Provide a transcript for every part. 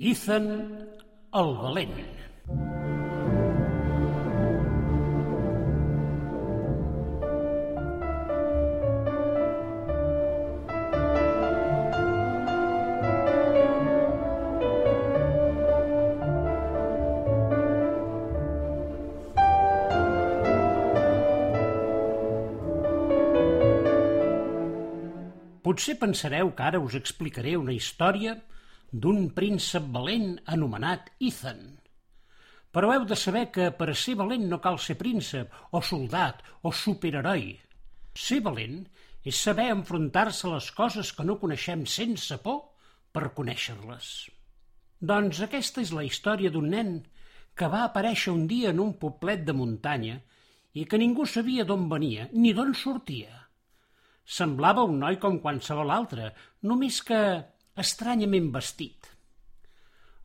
Ethan el Valent. Potser pensareu que ara us explicaré una història d'un príncep valent anomenat Ethan. Però heu de saber que per ser valent no cal ser príncep, o soldat, o superheroi. Ser valent és saber enfrontar-se a les coses que no coneixem sense por per conèixer-les. Doncs aquesta és la història d'un nen que va aparèixer un dia en un poblet de muntanya i que ningú sabia d'on venia ni d'on sortia. Semblava un noi com qualsevol altre, només que estranyament vestit.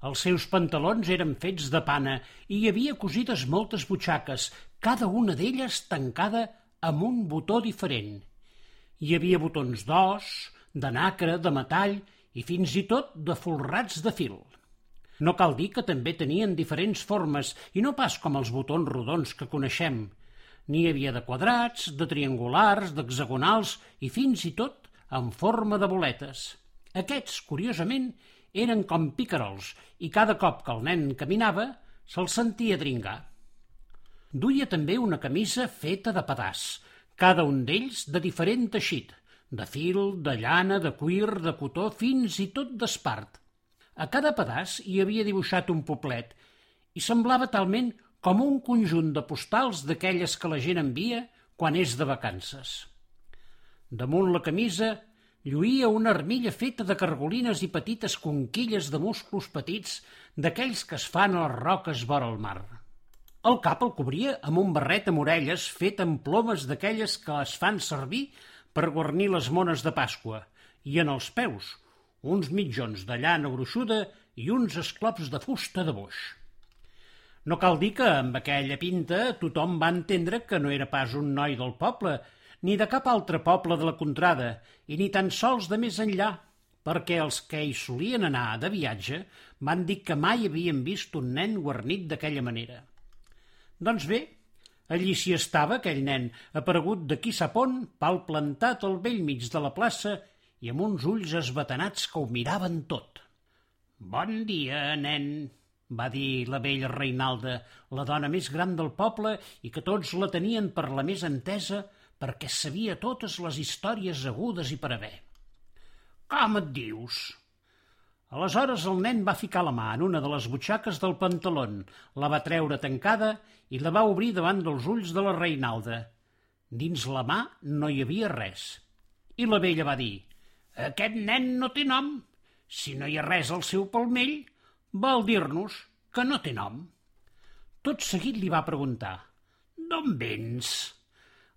Els seus pantalons eren fets de pana i hi havia cosides moltes butxaques, cada una d'elles tancada amb un botó diferent. Hi havia botons d'os, de nacre, de metall i fins i tot de folrats de fil. No cal dir que també tenien diferents formes i no pas com els botons rodons que coneixem. N'hi havia de quadrats, de triangulars, d'hexagonals i fins i tot en forma de boletes. Aquests, curiosament, eren com picarols i cada cop que el nen caminava se'l sentia dringar. Duia també una camisa feta de pedàs, cada un d'ells de diferent teixit, de fil, de llana, de cuir, de cotó, fins i tot d'espart. A cada pedàs hi havia dibuixat un poblet i semblava talment com un conjunt de postals d'aquelles que la gent envia quan és de vacances. Damunt la camisa lluïa una armilla feta de cargolines i petites conquilles de musclos petits d'aquells que es fan a les roques vora el mar. El cap el cobria amb un barret amb orelles fet amb plomes d'aquelles que es fan servir per guarnir les mones de Pasqua, i en els peus uns mitjons de llana gruixuda i uns esclops de fusta de boix. No cal dir que amb aquella pinta tothom va entendre que no era pas un noi del poble, ni de cap altre poble de la contrada, i ni tan sols de més enllà, perquè els que hi solien anar de viatge van dir que mai havien vist un nen guarnit d'aquella manera. Doncs bé, allí s'hi estava aquell nen, aparegut de qui sap on, pal plantat al vell mig de la plaça i amb uns ulls esbatanats que ho miraven tot. Bon dia, nen, va dir la vella Reinalda, la dona més gran del poble i que tots la tenien per la més entesa perquè sabia totes les històries agudes i per haver. Com et dius? Aleshores el nen va ficar la mà en una de les butxaques del pantalón, la va treure tancada i la va obrir davant dels ulls de la Reinalda. Dins la mà no hi havia res. I la vella va dir, aquest nen no té nom. Si no hi ha res al seu palmell, vol dir-nos que no té nom. Tot seguit li va preguntar, d'on vens?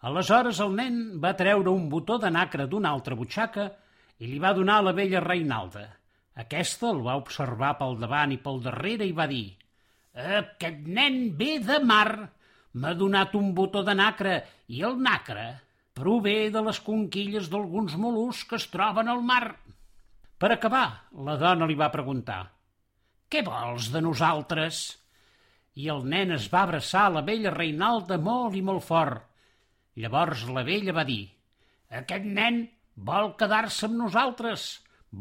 Aleshores el nen va treure un botó de nacre d'una altra butxaca i li va donar a la vella Reinalda. Aquesta el va observar pel davant i pel darrere i va dir «Aquest nen ve de mar. M'ha donat un botó de nacre i el nacre prové de les conquilles d'alguns mol·luscs que es troben al mar». Per acabar, la dona li va preguntar «Què vols de nosaltres?» I el nen es va abraçar a la vella Reinalda molt i molt fort Llavors la vella va dir «Aquest nen vol quedar-se amb nosaltres,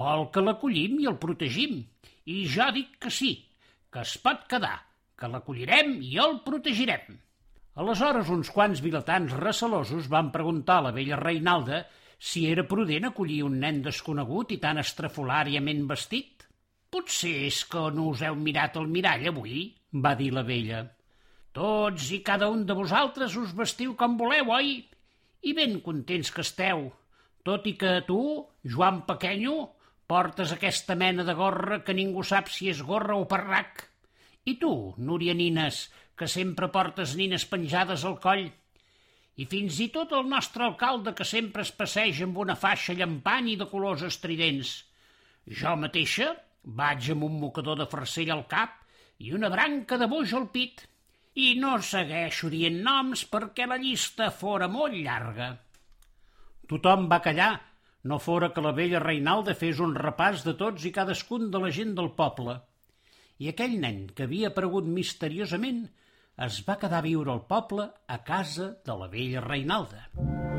vol que l'acollim i el protegim, i jo dic que sí, que es pot quedar, que l'acollirem i el protegirem». Aleshores uns quants vilatans recelosos van preguntar a la vella Reinalda si era prudent acollir un nen desconegut i tan estrafolàriament vestit. «Potser és que no us heu mirat al mirall avui», va dir la vella. Tots i cada un de vosaltres us vestiu com voleu, oi? I ben contents que esteu, tot i que tu, Joan Pequenyo, portes aquesta mena de gorra que ningú sap si és gorra o parrac. I tu, Núria Nines, que sempre portes nines penjades al coll. I fins i tot el nostre alcalde, que sempre es passeja amb una faixa llampant i de colors estridents. Jo mateixa vaig amb un mocador de farcell al cap i una branca de boix al pit i no segueixo dient noms perquè la llista fora molt llarga. Tothom va callar, no fora que la vella Reinalda fes un repàs de tots i cadascun de la gent del poble. i aquell nen que havia aparegut misteriosament es va quedar a viure al poble a casa de la vella Reinalda. El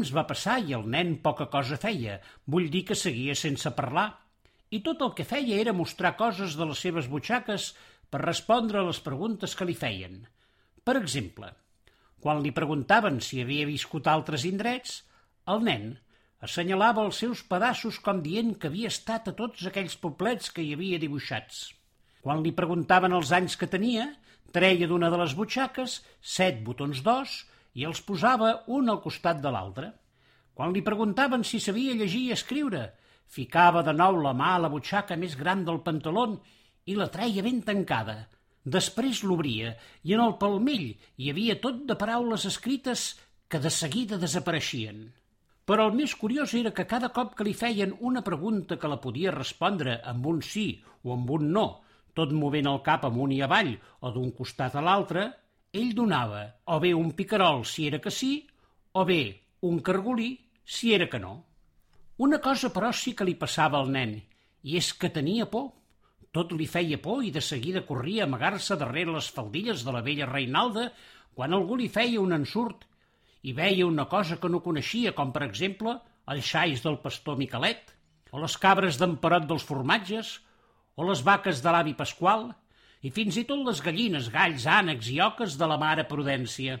temps va passar i el nen poca cosa feia, vull dir que seguia sense parlar, i tot el que feia era mostrar coses de les seves butxaques per respondre a les preguntes que li feien. Per exemple, quan li preguntaven si havia viscut altres indrets, el nen assenyalava els seus pedaços com dient que havia estat a tots aquells poblets que hi havia dibuixats. Quan li preguntaven els anys que tenia, treia d'una de les butxaques set botons d'os i els posava un al costat de l'altre. Quan li preguntaven si sabia llegir i escriure, ficava de nou la mà a la butxaca més gran del pantaló i la treia ben tancada. Després l'obria i en el palmell hi havia tot de paraules escrites que de seguida desapareixien. Però el més curiós era que cada cop que li feien una pregunta que la podia respondre amb un sí o amb un no, tot movent el cap amunt i avall o d'un costat a l'altre, ell donava o bé un picarol si era que sí, o bé un cargolí si era que no. Una cosa, però, sí que li passava al nen, i és que tenia por. Tot li feia por i de seguida corria a amagar-se darrere les faldilles de la vella Reinalda quan algú li feia un ensurt i veia una cosa que no coneixia, com per exemple el xais del pastor Miquelet, o les cabres d'emperot dels formatges, o les vaques de l'avi Pasqual, i fins i tot les gallines, galls, ànecs i oques de la mare Prudència.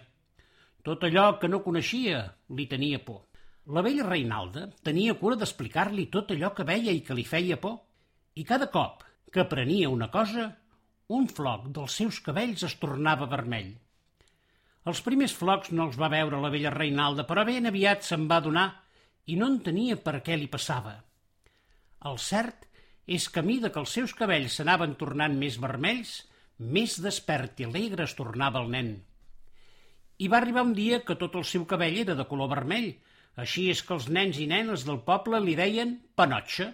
Tot allò que no coneixia li tenia por. La vella Reinalda tenia cura d'explicar-li tot allò que veia i que li feia por, i cada cop que aprenia una cosa, un floc dels seus cabells es tornava vermell. Els primers flocs no els va veure la vella Reinalda, però ben aviat se'n va donar i no entenia per què li passava. El cert és a mida que els seus cabells s'anaven tornant més vermells, més despert i alegre es tornava el nen. I va arribar un dia que tot el seu cabell era de color vermell, així és que els nens i nenes del poble li deien Panotxa,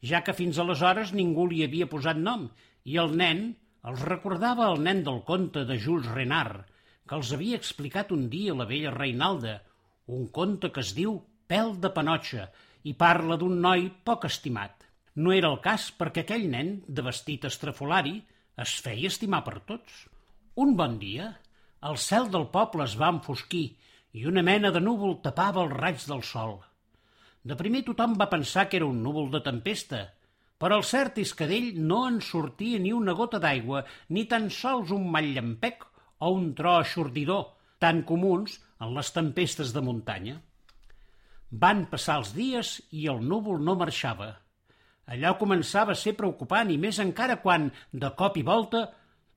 ja que fins aleshores ningú li havia posat nom, i el nen els recordava el nen del conte de Jules Renard, que els havia explicat un dia la vella Reinalda, un conte que es diu Pèl de Panotxa i parla d'un noi poc estimat. No era el cas perquè aquell nen, de vestit estrafolari, es feia estimar per tots. Un bon dia, el cel del poble es va enfosquir i una mena de núvol tapava els raigs del sol. De primer tothom va pensar que era un núvol de tempesta, però el cert és que d'ell no en sortia ni una gota d'aigua, ni tan sols un mal llampec o un tro aixordidor, tan comuns en les tempestes de muntanya. Van passar els dies i el núvol no marxava. Allò començava a ser preocupant i més encara quan, de cop i volta,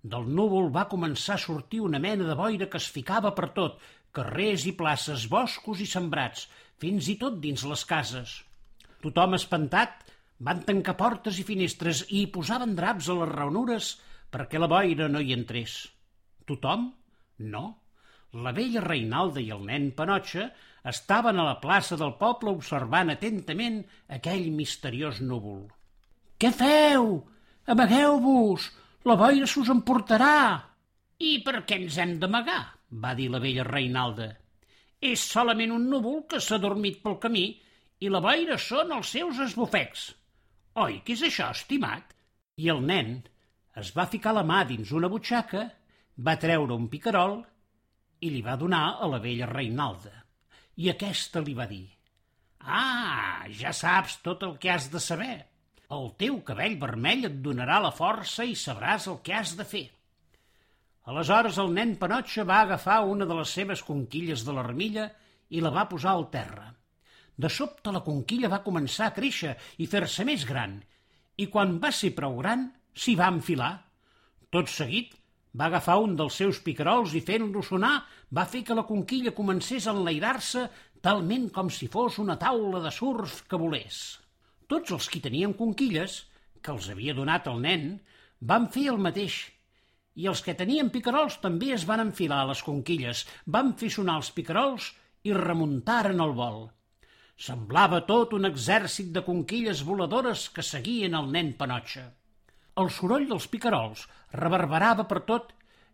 del núvol va començar a sortir una mena de boira que es ficava per tot, carrers i places, boscos i sembrats, fins i tot dins les cases. Tothom espantat van tancar portes i finestres i hi posaven draps a les raonures perquè la boira no hi entrés. Tothom? No. La vella Reinalda i el nen Panotxa estaven a la plaça del poble observant atentament aquell misteriós núvol. Què feu? Amagueu-vos! La boira s'us emportarà! I per què ens hem d'amagar? va dir la vella Reinalda. És solament un núvol que s'ha dormit pel camí i la boira són els seus esbufecs. Oi, què és això, estimat? I el nen es va ficar la mà dins una butxaca, va treure un picarol i li va donar a la vella Reinalda i aquesta li va dir «Ah, ja saps tot el que has de saber. El teu cabell vermell et donarà la força i sabràs el que has de fer». Aleshores el nen Panotxa va agafar una de les seves conquilles de l'armilla i la va posar al terra. De sobte la conquilla va començar a créixer i fer-se més gran, i quan va ser prou gran s'hi va enfilar. Tot seguit va agafar un dels seus picarols i fent-lo sonar va fer que la conquilla comencés a enlairar-se talment com si fos una taula de surf que volés. Tots els qui tenien conquilles, que els havia donat el nen, van fer el mateix, i els que tenien picarols també es van enfilar a les conquilles, van fer sonar els picarols i remuntaren el vol. Semblava tot un exèrcit de conquilles voladores que seguien el nen Panotxa. El soroll dels picarols reverberava per tot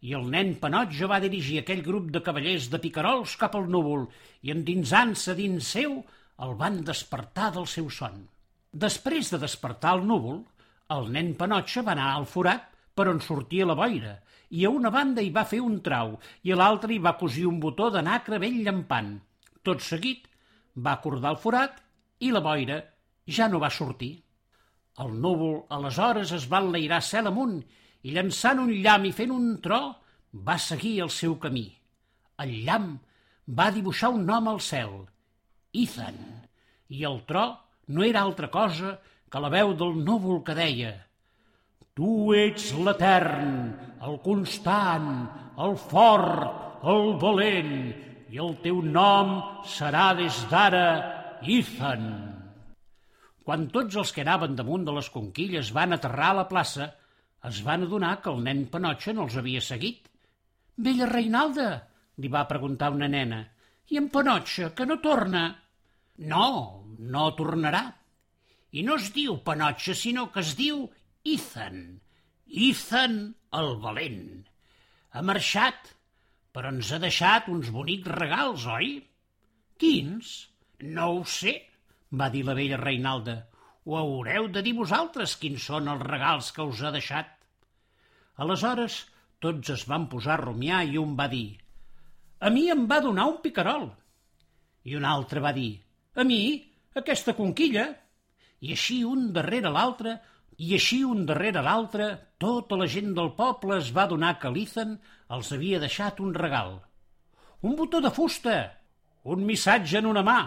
i el nen Panotja va dirigir aquell grup de cavallers de picarols cap al núvol i endinsant-se dins seu el van despertar del seu son. Després de despertar el núvol, el nen Panotxa va anar al forat per on sortia la boira i a una banda hi va fer un trau i a l'altra hi va cosir un botó de nacre ben llampant. Tot seguit va acordar el forat i la boira ja no va sortir. El núvol aleshores es va enlairar cel amunt i llançant un llamp i fent un tro va seguir el seu camí. El llamp va dibuixar un nom al cel, Ethan, i el tro no era altra cosa que la veu del núvol que deia Tu ets l'etern, el constant, el fort, el valent, i el teu nom serà des d'ara Ethan. Quan tots els que anaven damunt de les conquilles van aterrar a la plaça, es van adonar que el nen Panotxa no els havia seguit. «Vella Reinalda», li va preguntar una nena, «i en Panotxa, que no torna?» «No, no tornarà. I no es diu Panotxa, sinó que es diu Ethan. Ethan el valent. Ha marxat, però ens ha deixat uns bonics regals, oi? Quins? No ho sé, va dir la vella Reinalda. Ho haureu de dir vosaltres quins són els regals que us ha deixat. Aleshores, tots es van posar a rumiar i un va dir «A mi em va donar un picarol». I un altre va dir «A mi, aquesta conquilla». I així un darrere l'altre, i així un darrere l'altre, tota la gent del poble es va donar que l'Ethan els havia deixat un regal. Un botó de fusta, un missatge en una mà,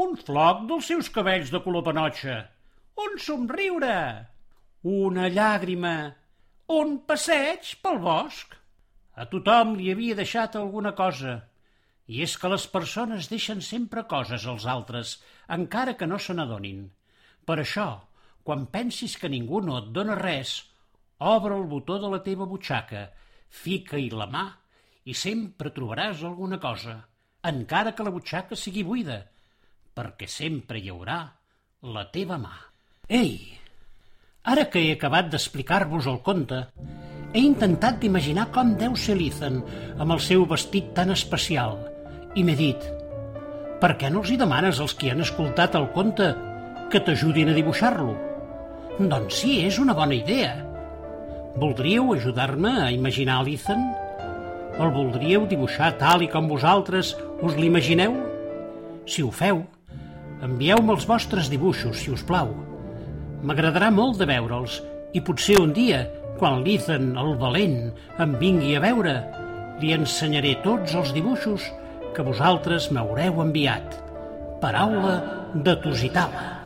un floc dels seus cabells de color panotxa, un somriure, una llàgrima, un passeig pel bosc. A tothom li havia deixat alguna cosa, i és que les persones deixen sempre coses als altres, encara que no se n'adonin. Per això, quan pensis que ningú no et dona res, obre el botó de la teva butxaca, fica-hi la mà i sempre trobaràs alguna cosa, encara que la butxaca sigui buida, perquè sempre hi haurà la teva mà. Ei, Ara que he acabat d'explicar-vos el conte, he intentat d'imaginar com deu ser l'Ethan amb el seu vestit tan especial i m'he dit per què no els hi demanes als qui han escoltat el conte que t'ajudin a dibuixar-lo? Doncs sí, és una bona idea. Voldríeu ajudar-me a imaginar l'Ethan? El voldríeu dibuixar tal i com vosaltres us l'imagineu? Si ho feu, envieu-me els vostres dibuixos, si us plau. M'agradarà molt de veure'ls i potser un dia, quan l'Ethan, el valent, em vingui a veure, li ensenyaré tots els dibuixos que vosaltres m'haureu enviat. Paraula de Tusitala.